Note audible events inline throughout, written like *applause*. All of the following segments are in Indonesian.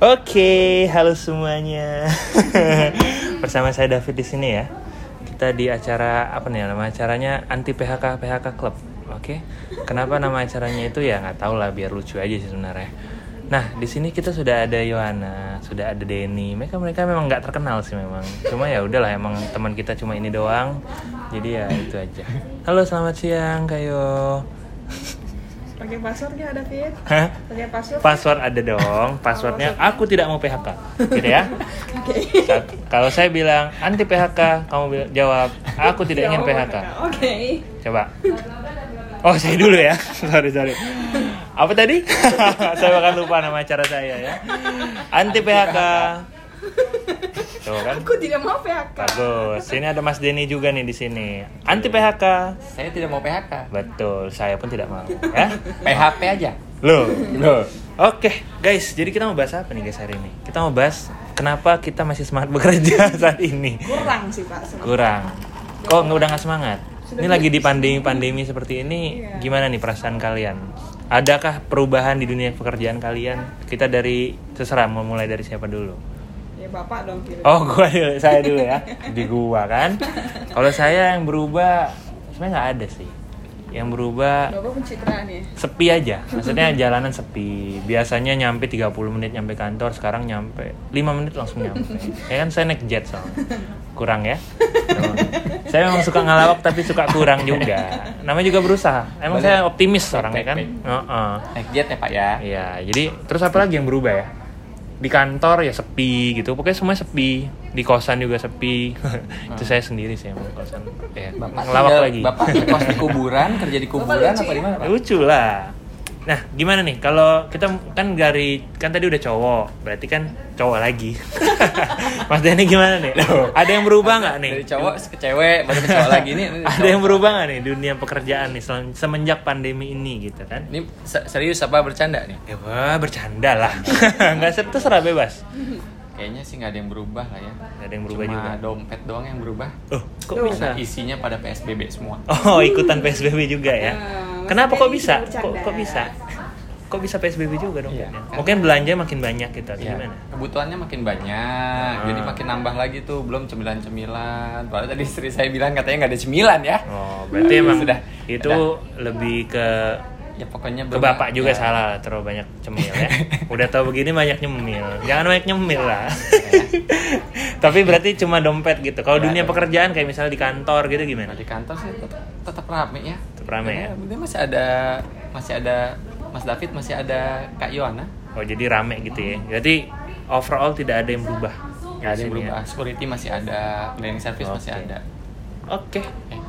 Oke, halo semuanya. *laughs* Bersama saya David di sini ya. Kita di acara apa nih nama acaranya anti PHK PHK Club. Oke. Kenapa nama acaranya itu ya nggak tahu lah biar lucu aja sih sebenarnya. Nah, di sini kita sudah ada Yohana, sudah ada Denny. Mereka mereka memang nggak terkenal sih memang. Cuma ya udahlah emang teman kita cuma ini doang. Jadi ya itu aja. Halo, selamat siang, Kayo. *laughs* Pakai passwordnya ada Fit? Hah? Pakai password? Password ada dong. Passwordnya aku tidak mau PHK. Gitu ya. *laughs* Oke. Saat- kalau saya bilang anti PHK, kamu jawab aku tidak ingin PHK. Oke. Coba. Oh, saya dulu ya. *laughs* sorry, sorry. Apa tadi? *laughs* saya bahkan lupa nama acara saya ya. Anti PHK. Tuh kan. Aku tidak mau PHK. Bagus. Sini ada Mas Denny juga nih di sini. Anti PHK. Saya tidak mau PHK. Betul, saya pun tidak mau ya. PHP aja. Loh. Loh. Oke, guys, jadi kita mau bahas apa nih guys hari ini? Kita mau bahas kenapa kita masih semangat *laughs* bekerja saat ini. Kurang sih Pak. sebenarnya. Kurang. Kok nggak udah nggak semangat? Sudah Ini lagi di pandemi-pandemi seperti ini, Iya. gimana nih perasaan kalian? Adakah perubahan di dunia pekerjaan kalian? Kita dari terserah mau mulai dari siapa dulu? Ya Bapak dong kira. Oh, gua dulu, saya dulu ya. Di gua kan. Kalau saya yang berubah sebenarnya nggak ada sih. Yang berubah Bapak pencitraan ya. sepi aja maksudnya jalanan sepi biasanya nyampe 30 menit nyampe kantor sekarang nyampe 5 menit langsung nyampe ya kan saya naik jet soalnya kurang ya Tuh. saya memang suka ngelawak tapi suka kurang juga namanya juga berusaha emang Boleh. saya optimis orangnya kan. Heeh. Naik jet ya Pak ya. Iya, jadi terus apa lagi yang berubah ya? Di kantor ya sepi gitu, pokoknya semua sepi. Di kosan juga sepi. *laughs* itu saya sendiri sih yang di kosan. Ya, Bapak ngelawak tinggal- lagi. Bapak kos di kuburan, kerja di kuburan apa ya? di mana? Lucu lah. Nah, gimana nih kalau kita kan dari kan tadi udah cowok, berarti kan cowok lagi. *laughs* Mas Denny gimana nih? Ada yang berubah nggak nih? Dari cowok ke cewek, baru ke cowok lagi nih. *laughs* Ada cowok. yang berubah nggak nih dunia pekerjaan nih semenjak pandemi ini gitu kan? Ini se- serius apa bercanda nih? Ya wah, bercanda lah. *laughs* Nggak ser- terserah bebas. Kayaknya sih nggak ada yang berubah lah ya. Nggak ada yang berubah Cuma juga. dompet doang yang berubah. Oh, kok Duh. bisa? Isinya pada PSBB semua. Oh, ikutan PSBB juga ya. Kenapa kok bisa? Kok, kok bisa? Kok bisa PSBB juga dong? Iya, Kan? kan- Mungkin belanja makin banyak gitu atau Ya, gimana? kebutuhannya makin banyak, Ah. jadi makin nambah lagi tuh, belum cemilan-cemilan. Padahal tadi istri saya bilang katanya nggak ada cemilan ya. Oh, berarti emang Sudah, itu sudah. lebih ke Ya pokoknya ke bapak juga ya. salah terlalu banyak cemil ya. *laughs* Udah tahu begini banyak nyemil. Jangan banyak nyemil lah. *laughs* Tapi berarti cuma dompet gitu. Kalau Ya, dunia ya. pekerjaan kayak misalnya di kantor gitu gimana? Nah, di kantor sih tetap, tetap rame ya. Rame ya? Dia masih ada masih ada Mas David, masih ada Kak Yohana. Oh, jadi rame gitu ya. Berarti overall tidak ada yang berubah. Nggak ada yang sini ya? berubah. Security masih ada, cleaning service masih Oke. ada. Oke. Eh,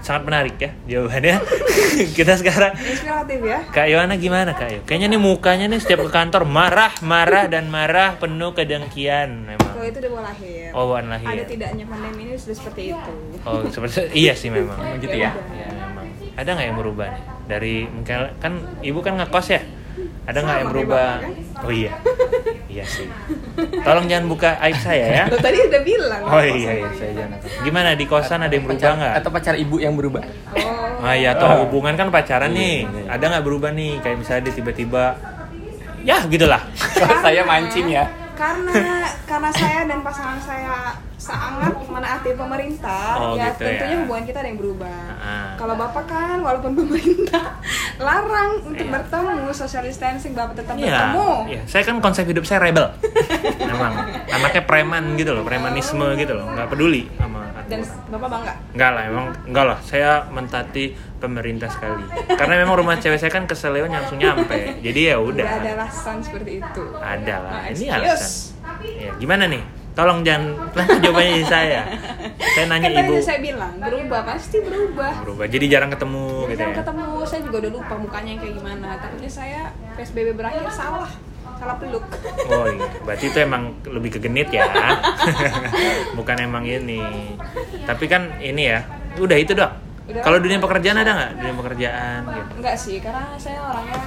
Sangat menarik ya jawabannya. *laughs* Kita sekarang Inspiratif ya. Kak Yohana gimana Kak Yo? Kayaknya nih mukanya nih setiap ke kantor marah, marah dan marah penuh kedengkian memang. Kalau itu udah mau lahir. Oh, bawaan Ada lahir. tidaknya pandemi ini sudah seperti itu. Oh, seperti iya sih memang. *laughs* gitu ya. Ya memang. Ada nggak yang berubah nih? Dari mungkin kan ibu kan ngekos ya? Ada nggak yang berubah? Bapak, Oh iya. Iya sih. Tolong jangan buka aib saya ya. Lo tadi udah bilang. Oh iya, iya saya jangan. Gimana di kosan ada yang berubah nggak? atau pacar ibu yang berubah? Oh. Ah iya, atau hubungan kan pacaran Iya, nih. iya. Ada nggak berubah nih? Kayak misalnya dia tiba-tiba ya gitulah. *laughs* Saya mancing ya. Karena karena saya dan pasangan saya sangat menaati pemerintah, Oh, ya gitu tentunya ya. hubungan kita ada yang berubah. Ah. Kalau bapak kan walaupun pemerintah *laughs* larang untuk Iya. bertemu social distancing, bapak tetap Iya, bertemu. iya. Saya kan konsep hidup saya rebel. Memang anaknya preman gitu loh, premanisme gitu loh, nggak peduli sama Dan bapak bangga. Enggak lah, emang enggak lah. Saya mentati pemerintah sekali. Karena memang rumah cewek saya kan ke langsung nyampe. Jadi ya Udah ada alasan seperti itu. Ada lah. No Ini alasan. Ya, gimana nih? Tolong jangan *laughs* nanti jawabannya di saya. Saya nanya Kan ibu. saya bilang berubah pasti berubah. Berubah. Jadi jarang ketemu Jadi gitu kan ya. ketemu saya juga udah lupa mukanya yang kayak gimana. Takutnya saya PSBB berakhir salah, salah peluk. Oh iya, berarti itu emang lebih ke genit ya. *laughs* Bukan emang ini. Tapi kan ini ya. Udah itu dong. Udah. Kalau dunia pekerjaan ada nggak? Dunia pekerjaan gitu. Enggak sih, karena saya orangnya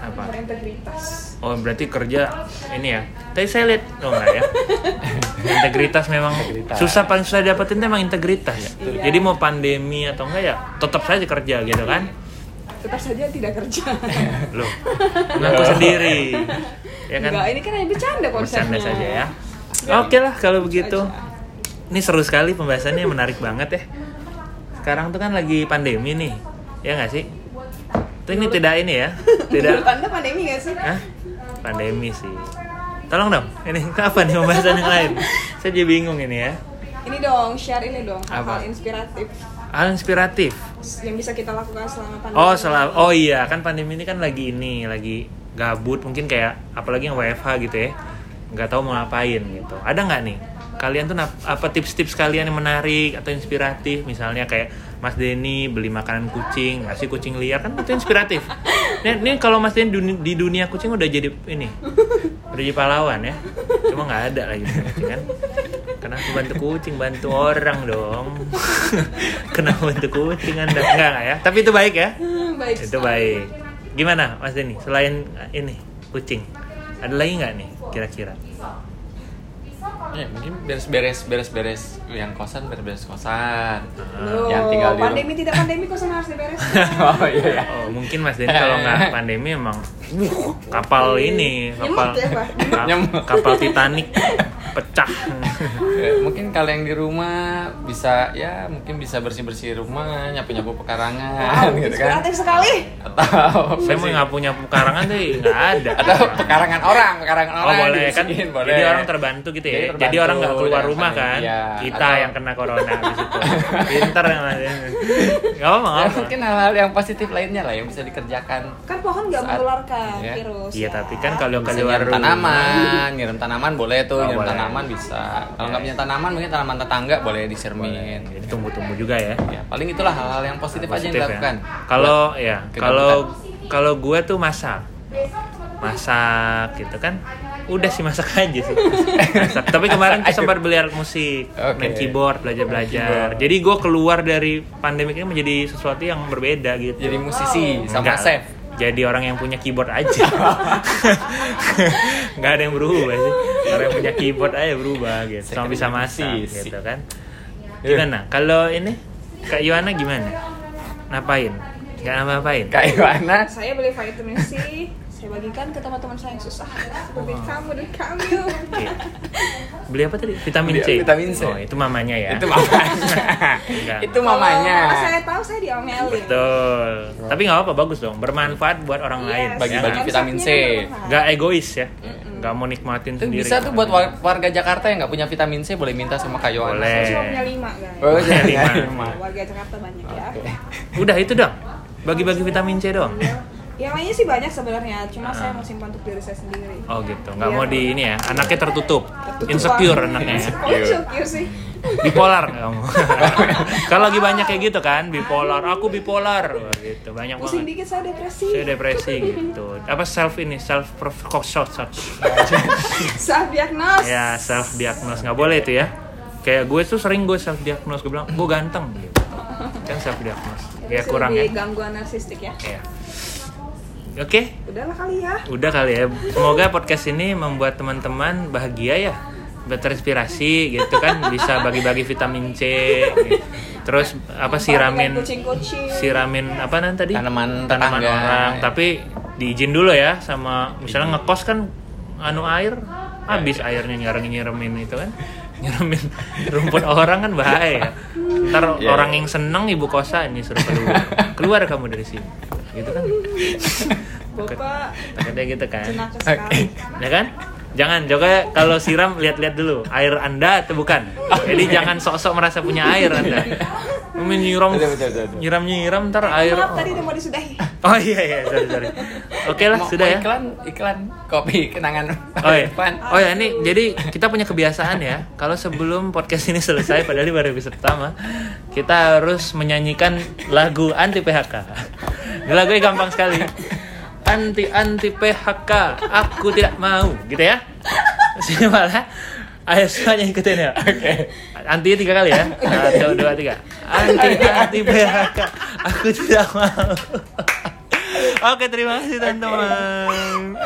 Apa? berintegritas. Oh berarti kerja ini ya. Tadi saya lihat oh enggak ya. *laughs* integritas memang Integritas. susah paling susah dapetin tuh emang integritas. Iya. Jadi mau pandemi atau enggak ya tetap saja kerja gitu kan. tetap saja tidak kerja. *laughs* Loh, ngaku sendiri. Ya kan? Enggak, ini kan hanya bercanda konsepnya. Bercanda saja ya. Oke lah kalau begitu. Ini seru sekali pembahasannya menarik banget ya. Sekarang tuh kan lagi pandemi nih. Ya nggak sih? Tuh ini tidak ini ya. Tidak Anda pandemi gak sih? Hah? Pandemi sih. Tolong dong, ini *laughs* apa nih pembahasan yang lain? Saya jadi bingung ini ya. Ini dong, share ini dong, hal-hal inspiratif Hal inspiratif. yang bisa kita lakukan selama pandemi. Oh, selalu. Oh iya, kan pandemi ini kan lagi ini, lagi gabut, mungkin kayak apalagi yang WFH gitu ya. Nggak tahu mau ngapain gitu. Ada nggak nih? Kalian tuh apa tips-tips kalian yang menarik atau inspiratif? Misalnya kayak Mas Denny beli makanan kucing, ngasih kucing liar kan itu inspiratif. *laughs* Ini, ini kalau Mas Denny duni- di dunia kucing udah jadi ini, udah jadi pahlawan ya. Cuma nggak ada lagi kucing kan. Kenapa bantu kucing, bantu orang dong. *laughs* Kenapa bantu kucing anda? Enggak, enggak ya. Tapi itu baik ya. *laughs* Baik. Itu baik. Gimana Mas Denny? Selain ini kucing, ada lagi nggak nih kira-kira? Ya, mungkin beres-beres beres-beres yang kosan beres-beres kosan. Loh, yang tinggal di rumah. pandemi tidak pandemi kok harus diberesin. *laughs* oh iya ya. Oh, mungkin Mas Denny kalau nggak pandemi emang kapal ini, kapal ya, kapal Titanic *laughs* pecah. Eh, mungkin kalau yang di rumah bisa ya mungkin bisa bersih-bersih rumah, nyapu-nyapu pekarangan Wow, gitu kan. sekali. Atau Saya mau nggak punya pekarangan tuh nggak ada. atau pekarangan orang, pekarangan Oh orang boleh kan? boleh. Jadi orang terbantu gitu ya. Jadi Jadi, terbantu, orang nggak keluar jangan rumah kan? iya. Kita Atau- yang kena corona di situ. Pinter ya Mas Denny. Gak apa Ya, nggak mungkin hal-hal yang positif lainnya lah yang bisa dikerjakan. Kan pohon nggak Saat- menularkan Iya. virus. Iya ya. tapi kan kalau keluar nyiram rumah tanaman, nyiram tanaman boleh tuh, Oh, nyiram boleh. Tanaman bisa. Kalau nggak punya tanaman, mungkin tanaman tetangga boleh disirmin. Jadi tumbuh-tumbuh juga ya. Ya, paling itulah hal-hal yang positif, aja yang Positif ya. dilakukan. Kalau ya, kalau kalau gue tuh masak, masak gitu kan, udah sih masak *laughs* aja sih. Masak. Tapi kemarin tuh sempat beli alat musik, Oke. main keyboard, belajar belajar. Keyboard. Jadi gue keluar dari pandemi ini menjadi sesuatu yang berbeda gitu. jadi musisi sama Enggak, chef. Jadi orang yang punya keyboard aja. *laughs* Nggak ada yang berubah sih. Orang yang punya keyboard aja berubah gitu. Sama bisa masak Musisi. gitu kan. Gimana? Kalau ini Kak Yohana gimana? Ngapain? Nggak ngapa-ngapain? Kak Iwana, Saya beli vitamin C, saya bagikan ke teman-teman saya yang susah seperti kamu dan kamu. Oke. Beli apa tadi? Vitamin Beli C. vitamin C. Oh, itu mamanya ya. itu mamanya. Enggak. itu mamanya. Kalau saya tahu saya diomelin. Betul. Tapi nggak apa-apa bagus dong. Bermanfaat buat orang Iya, lain. Bagi-bagi Ya. vitamin C. Nggak egois ya. Nggak mau nikmatin Itu sendiri. bisa tuh buat war- warga Jakarta yang nggak punya vitamin C boleh minta sama Kak Yohana. Boleh. Saya cuma punya lima guys. Oh, Iya, jadi lima. lima. Warga Jakarta banyak ya. Oke. Udah itu dong. Bagi-bagi vitamin C dong. Yang lainnya sih banyak sebenarnya, cuma saya mau simpan untuk diri saya sendiri. Oh gitu. Nggak Iya. mau di ini ya. Anaknya tertutup. Tertutup Insecure banget. anaknya. ya. Oh, insecure sih. bipolar kamu *laughs* kalau lagi banyak kayak gitu kan bipolar aku bipolar gitu banyak Pusing banget dikit saya depresi. saya depresi gitu apa self ini self profession *laughs* Self diagnose. ya self diagnose nggak boleh itu ya kayak gue tuh sering gue self diagnose gue bilang gue ganteng gitu kan self diagnose ya kurang ya gangguan narsistik ya. ya oke? Udahlah kali ya. udah kali ya. Semoga podcast ini membuat teman-teman bahagia ya. Terinspirasi gitu kan. Bisa bagi-bagi vitamin C. Gitu. terus apa siramin siramin apa nanti tadi? Tanaman tanaman tetangga. orang. Tapi diizin dulu ya sama misalnya ngekos kan anu air habis airnya nyerang nyiremin itu kan. Nyiremin rumput orang kan bahaya ntar Iya, orang yang seneng ibu kosan ini suruh keluar. Keluar kamu dari sini gitu kan? Bapak. Takutnya gitu kan. Sekali. ya kan? Jangan juga kalau siram lihat-lihat dulu. Air anda atau bukan? Jadi jangan sok-sok merasa punya air anda. Menyiram nyiram nyiram ntar air Maaf tadi udah mau disudahi. *laughs* oh iya iya sorry sorry. Oke lah Mau- sudah mau ya. Iklan, iklan. Kopi kenangan. Oh iya. depan. oh ya ini jadi kita punya kebiasaan ya. Kalau sebelum podcast ini selesai padahal ini baru episode pertama kita harus menyanyikan lagu anti PHK ini lagunya gampang sekali. Anti anti PHK aku tidak mau. Gitu ya? Sini malah ayo semuanya ikutin ya. Oke. Anti tiga kali ya? Satu dua tiga. Anti anti PHK aku tidak mau. Oke terima kasih teman-teman